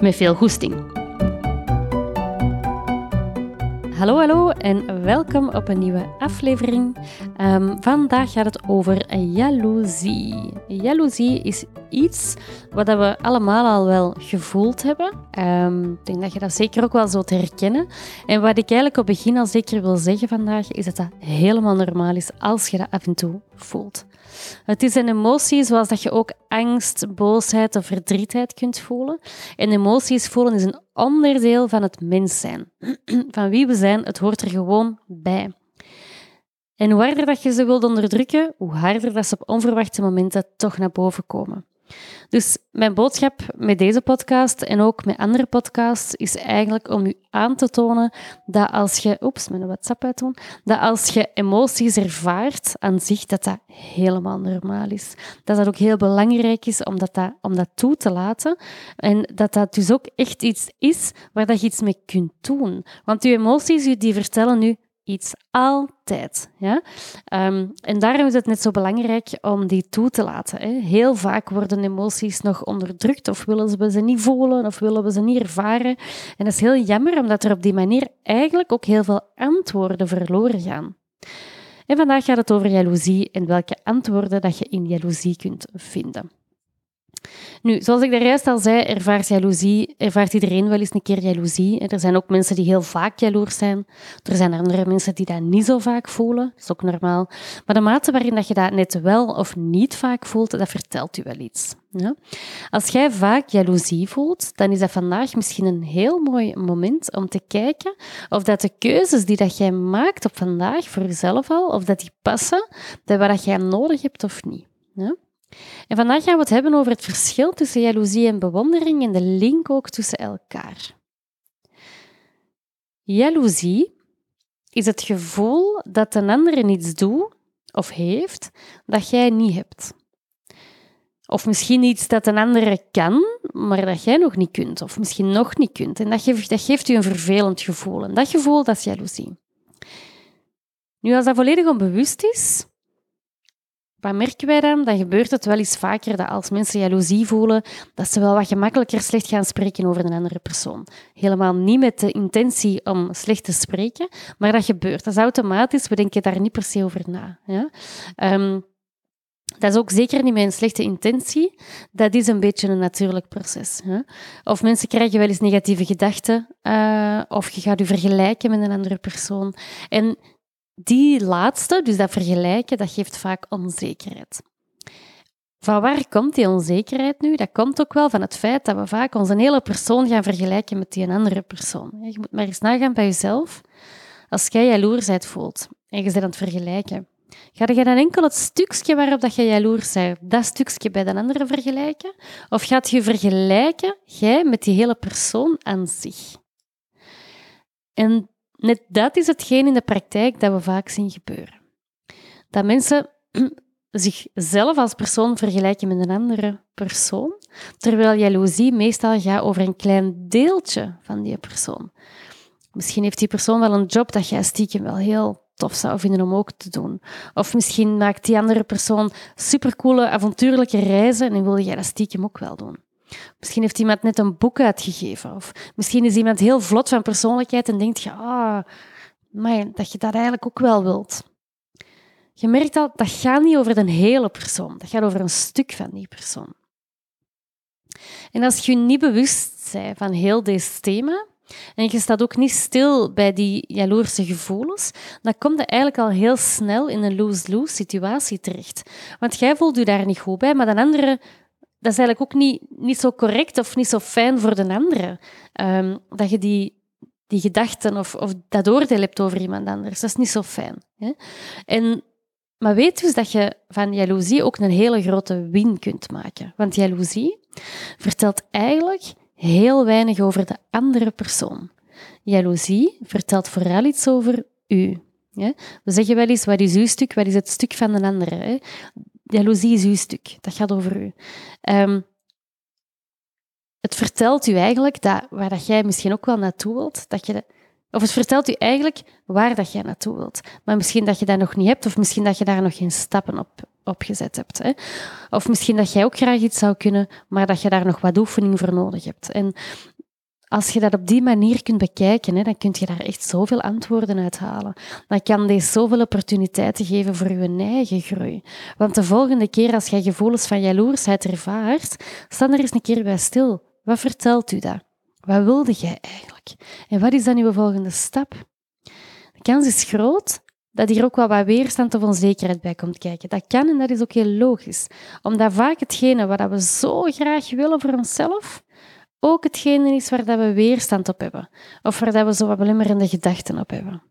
Met veel goesting. Hallo, hallo en welkom op een nieuwe aflevering. Ehm, vandaag gaat het over jaloezie. Jaloezie is iets wat we allemaal al wel gevoeld hebben. Um, ik denk dat je dat zeker ook wel zult herkennen. En wat ik eigenlijk op het begin al zeker wil zeggen vandaag, is dat dat helemaal normaal is als je dat af en toe voelt. Het is een emotie zoals dat je ook angst, boosheid of verdrietheid kunt voelen. En emoties voelen is een onderdeel van het mens zijn. Van wie we zijn, het hoort er gewoon bij. En hoe harder dat je ze wilt onderdrukken, hoe harder dat ze op onverwachte momenten toch naar boven komen. Dus mijn boodschap met deze podcast en ook met andere podcasts is eigenlijk om u aan te tonen dat als je, oeps, mijn WhatsApp uitdoen, dat als je emoties ervaart aan zich, dat dat helemaal normaal is. Dat dat ook heel belangrijk is om dat, om dat toe te laten en dat dat dus ook echt iets is waar dat je iets mee kunt doen. Want je emoties die vertellen nu iets altijd. Ja? Um, en daarom is het net zo belangrijk om die toe te laten. Hè. Heel vaak worden emoties nog onderdrukt of willen we ze niet voelen of willen we ze niet ervaren. En dat is heel jammer, omdat er op die manier eigenlijk ook heel veel antwoorden verloren gaan. En vandaag gaat het over jaloezie en welke antwoorden dat je in jaloezie kunt vinden. Nu, zoals ik daar juist al zei, ervaart ervaart iedereen wel eens een keer jaloezie. Er zijn ook mensen die heel vaak jaloers zijn. Er zijn andere mensen die dat niet zo vaak voelen. Dat is ook normaal. Maar de mate waarin dat je dat net wel of niet vaak voelt, dat vertelt u wel iets. Ja? Als jij vaak jaloezie voelt, dan is dat vandaag misschien een heel mooi moment om te kijken of dat de keuzes die dat jij maakt op vandaag voor jezelf al, of dat die passen bij wat jij nodig hebt of niet. Ja? En vandaag gaan we het hebben over het verschil tussen jaloezie en bewondering en de link ook tussen elkaar. Jaloezie is het gevoel dat een ander iets doet of heeft dat jij niet hebt. Of misschien iets dat een andere kan, maar dat jij nog niet kunt. Of misschien nog niet kunt. En dat geeft, dat geeft u een vervelend gevoel. Dat gevoel, dat is jaloezie. Nu, als dat volledig onbewust is, wat merken wij dan? Dan gebeurt het wel eens vaker dat als mensen jaloezie voelen, dat ze wel wat gemakkelijker slecht gaan spreken over een andere persoon. Helemaal niet met de intentie om slecht te spreken, maar dat gebeurt. Dat is automatisch, we denken daar niet per se over na. Ja? Um, dat is ook zeker niet met een slechte intentie. Dat is een beetje een natuurlijk proces. Hè? Of mensen krijgen wel eens negatieve gedachten, uh, of je gaat je vergelijken met een andere persoon. En die laatste, dus dat vergelijken, dat geeft vaak onzekerheid. Van waar komt die onzekerheid nu? Dat komt ook wel van het feit dat we vaak onze hele persoon gaan vergelijken met die andere persoon. Je moet maar eens nagaan bij jezelf. Als jij jaloersheid voelt en je bent aan het vergelijken, ga je dan enkel het stukje waarop dat je jaloers bent, dat stukje bij de andere vergelijken? Of gaat je vergelijken, jij, met die hele persoon aan zich? En net dat is hetgeen in de praktijk dat we vaak zien gebeuren. Dat mensen zichzelf als persoon vergelijken met een andere persoon, terwijl jaloezie meestal gaat over een klein deeltje van die persoon. Misschien heeft die persoon wel een job dat jij stiekem wel heel tof zou vinden om ook te doen. Of misschien maakt die andere persoon supercoole, avontuurlijke reizen en wil jij dat stiekem ook wel doen. Misschien heeft iemand net een boek uitgegeven. Of misschien is iemand heel vlot van persoonlijkheid en denkt je, ah, maar dat je dat eigenlijk ook wel wilt. Je merkt al, dat gaat niet over de hele persoon. Dat gaat over een stuk van die persoon. En als je niet bewust bent van heel deze thema, en je staat ook niet stil bij die jaloerse gevoelens, dan kom je eigenlijk al heel snel in een lose-lose situatie terecht. Want jij voelt je daar niet goed bij, maar de andere dat is eigenlijk ook niet, niet zo correct of niet zo fijn voor de andere. Um, dat je die, die gedachten of, of dat oordeel hebt over iemand anders. Dat is niet zo fijn. Hè? En, maar weet dus dat je van jaloezie ook een hele grote win kunt maken. Want jaloezie vertelt eigenlijk heel weinig over de andere persoon. Jaloezie vertelt vooral iets over u. We zeggen wel eens, wat is uw stuk, wat is het stuk van de andere? Hè? Jaloezie is uw stuk, dat gaat over u. Um, het vertelt u eigenlijk dat, waar dat jij misschien ook wel naartoe wilt, dat je, of het vertelt u eigenlijk waar dat jij naartoe wilt. Maar misschien dat je dat nog niet hebt, of misschien dat je daar nog geen stappen op, op gezet hebt. Hè? Of misschien dat jij ook graag iets zou kunnen, maar dat je daar nog wat oefening voor nodig hebt. En als je dat op die manier kunt bekijken, hè, dan kun je daar echt zoveel antwoorden uit halen. Dan kan deze zoveel opportuniteiten geven voor je eigen groei. Want de volgende keer als jij gevoelens van jaloersheid ervaart, sta er eens een keer bij stil. Wat vertelt u dat? Wat wilde jij eigenlijk? En wat is dan uw volgende stap? De kans is groot dat hier ook wel wat weerstand of onzekerheid bij komt kijken. Dat kan en dat is ook heel logisch. Omdat vaak hetgene wat we zo graag willen voor onszelf, ook hetgene is waar dat we weerstand op hebben. Of waar dat we zo wat belemmerende gedachten op hebben.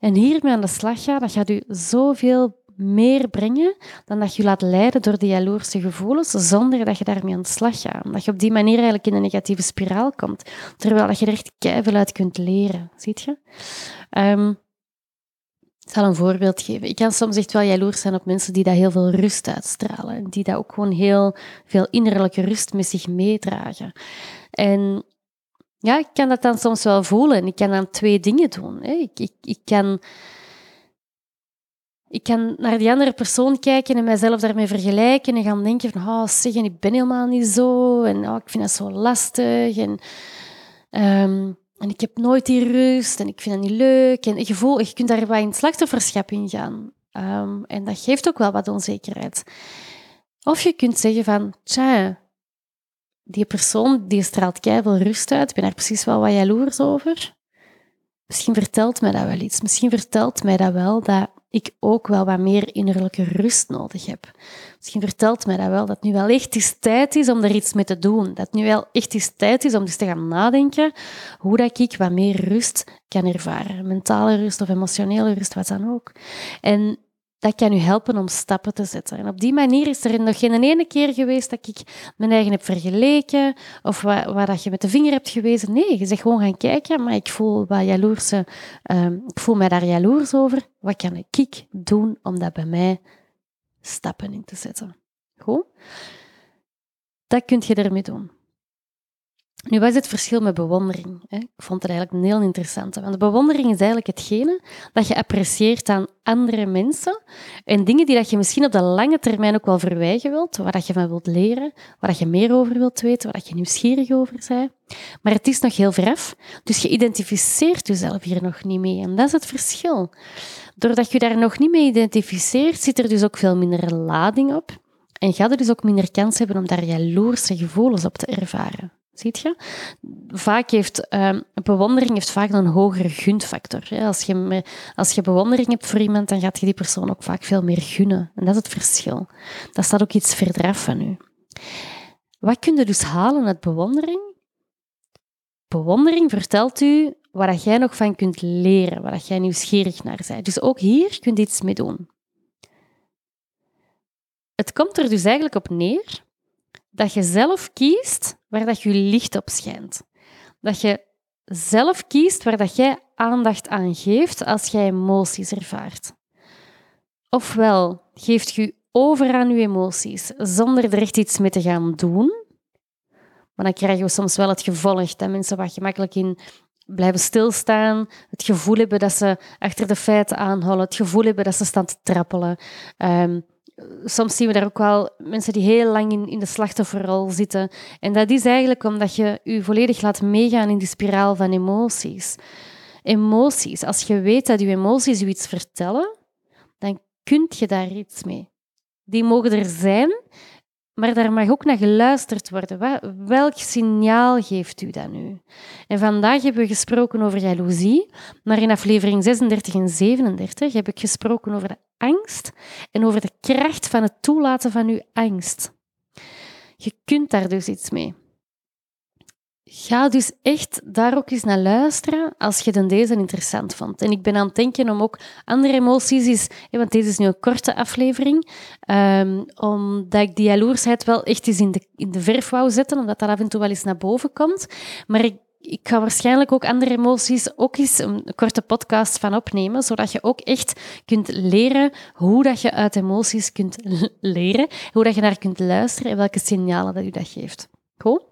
En hiermee aan de slag gaan, dat gaat u zoveel meer brengen dan dat je laat leiden door die jaloerse gevoelens, zonder dat je daarmee aan de slag gaat. Dat je op die manier eigenlijk in een negatieve spiraal komt, terwijl dat je er echt keihard uit kunt leren. Ziet je? Um, ik zal een voorbeeld geven. Ik kan soms echt wel jaloers zijn op mensen die dat heel veel rust uitstralen. Die dat ook gewoon heel veel innerlijke rust met zich meedragen. En ja, ik kan dat dan soms wel voelen. Ik kan dan twee dingen doen. Ik, ik, ik kan ik kan naar die andere persoon kijken en mijzelf daarmee vergelijken en gaan denken van, oh, zeg, ik ben helemaal niet zo en oh, ik vind dat zo lastig en, ehm, en ik heb nooit die rust en ik vind dat niet leuk. En je, voelt, je kunt daar wat in slachtofferschap in gaan. Ehm, en dat geeft ook wel wat onzekerheid. Of je kunt zeggen van, tja, die persoon die straalt keihard rust uit, ik ben daar precies wel wat jaloers over. Misschien vertelt mij dat wel iets. Misschien vertelt mij dat wel dat ik ook wel wat meer innerlijke rust nodig heb. Misschien vertelt mij dat wel, dat nu wel echt is tijd is om er iets mee te doen. Dat nu wel echt is tijd is om eens te gaan nadenken hoe dat ik wat meer rust kan ervaren. Mentale rust of emotionele rust, wat dan ook. En dat kan u helpen om stappen te zetten. En op die manier is er nog geen ene keer geweest dat ik mijn eigen heb vergeleken of waar, waar dat je met de vinger hebt gewezen. Nee, je zegt gewoon gaan kijken, maar ik voel, wat jaloerse, uh, ik voel mij daar jaloers over. Wat kan ik doen om dat bij mij stappen in te zetten? Goed? Dat kun je ermee doen. Nu, wat is het verschil met bewondering? Ik vond het eigenlijk een heel interessante. Want bewondering is eigenlijk hetgene dat je apprecieert aan andere mensen en dingen die dat je misschien op de lange termijn ook wel verwijgen wilt, waar dat je van wilt leren, waar dat je meer over wilt weten, waar dat je nieuwsgierig over bent. Maar het is nog heel veraf, dus je identificeert jezelf hier nog niet mee. En dat is het verschil. Doordat je daar nog niet mee identificeert, zit er dus ook veel minder lading op en ga er dus ook minder kans hebben om daar jaloerse gevoelens op te ervaren. Ziet je? Vaak heeft uh, bewondering heeft vaak een hogere gunfactor. Als, je, als je bewondering hebt voor iemand, dan gaat je die persoon ook vaak veel meer gunnen. En dat is het verschil. Dat staat ook iets verder af van u. Wat kun je dus halen uit bewondering? Bewondering vertelt u waar jij nog van kunt leren, waar jij nieuwsgierig naar bent. Dus ook hier kunt je iets mee doen. Het komt er dus eigenlijk op neer dat je zelf kiest waar dat je licht op schijnt. Dat je zelf kiest waar dat jij aandacht aan geeft als jij emoties ervaart. Ofwel geeft je over aan je emoties zonder er echt iets mee te gaan doen. Maar dan krijgen we soms wel het gevolg dat mensen wat gemakkelijk in blijven stilstaan, het gevoel hebben dat ze achter de feiten aanhouden, het gevoel hebben dat ze staan te trappelen. Ehm, soms zien we daar ook wel mensen die heel lang in, in de slachtofferrol zitten. En dat is eigenlijk omdat je je volledig laat meegaan in die spiraal van emoties. Emoties. Als je weet dat je emoties je iets vertellen, dan kun je daar iets mee. Die mogen er zijn, maar daar mag ook naar geluisterd worden. Welk signaal geeft u dat nu? En vandaag hebben we gesproken over jaloezie, maar in aflevering 36 en 37 heb ik gesproken over de angst en over de kracht van het toelaten van uw angst. Je kunt daar dus iets mee. Ga dus echt daar ook eens naar luisteren als je dan deze interessant vond. En ik ben aan het denken om ook andere emoties, want deze is nu een korte aflevering, um, omdat ik die jaloersheid wel echt eens in de, in de verf wou zetten, omdat dat af en toe wel eens naar boven komt. Maar ik ik ga waarschijnlijk ook andere emoties ook eens een korte podcast van opnemen, zodat je ook echt kunt leren hoe dat je uit emoties kunt leren, hoe dat je naar kunt luisteren en welke signalen dat je dat geeft. Goed?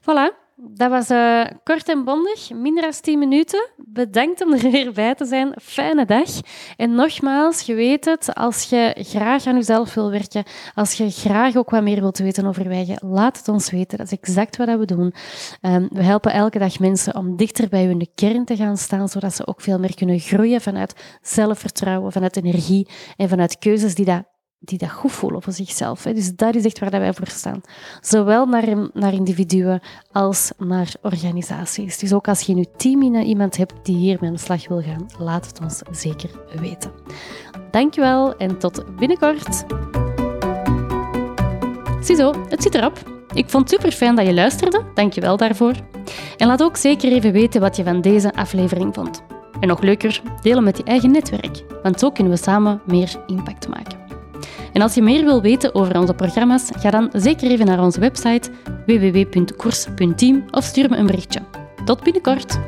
Voilà. Dat was uh, kort en bondig, minder dan 10 minuten. Bedankt om er weer bij te zijn. Fijne dag. En nogmaals, je weet het, als je graag aan jezelf wil werken, als je graag ook wat meer wilt weten over wijgen, laat het ons weten. Dat is exact wat we doen. Um, we helpen elke dag mensen om dichter bij hun kern te gaan staan, zodat ze ook veel meer kunnen groeien vanuit zelfvertrouwen, vanuit energie en vanuit keuzes die dat die dat goed voelen voor zichzelf. Dus dat is echt waar wij voor staan. Zowel naar, naar individuen als naar organisaties. Dus ook als je in je team iemand hebt die hiermee aan de slag wil gaan, laat het ons zeker weten. Dankjewel en tot binnenkort. Ziezo, het zit erop. Ik vond het super fijn dat je luisterde. Dankjewel daarvoor. En laat ook zeker even weten wat je van deze aflevering vond. En nog leuker, delen met je eigen netwerk, want zo kunnen we samen meer impact maken. En als je meer wil weten over onze programma's, ga dan zeker even naar onze website www.koers.team of stuur me een berichtje. Tot binnenkort!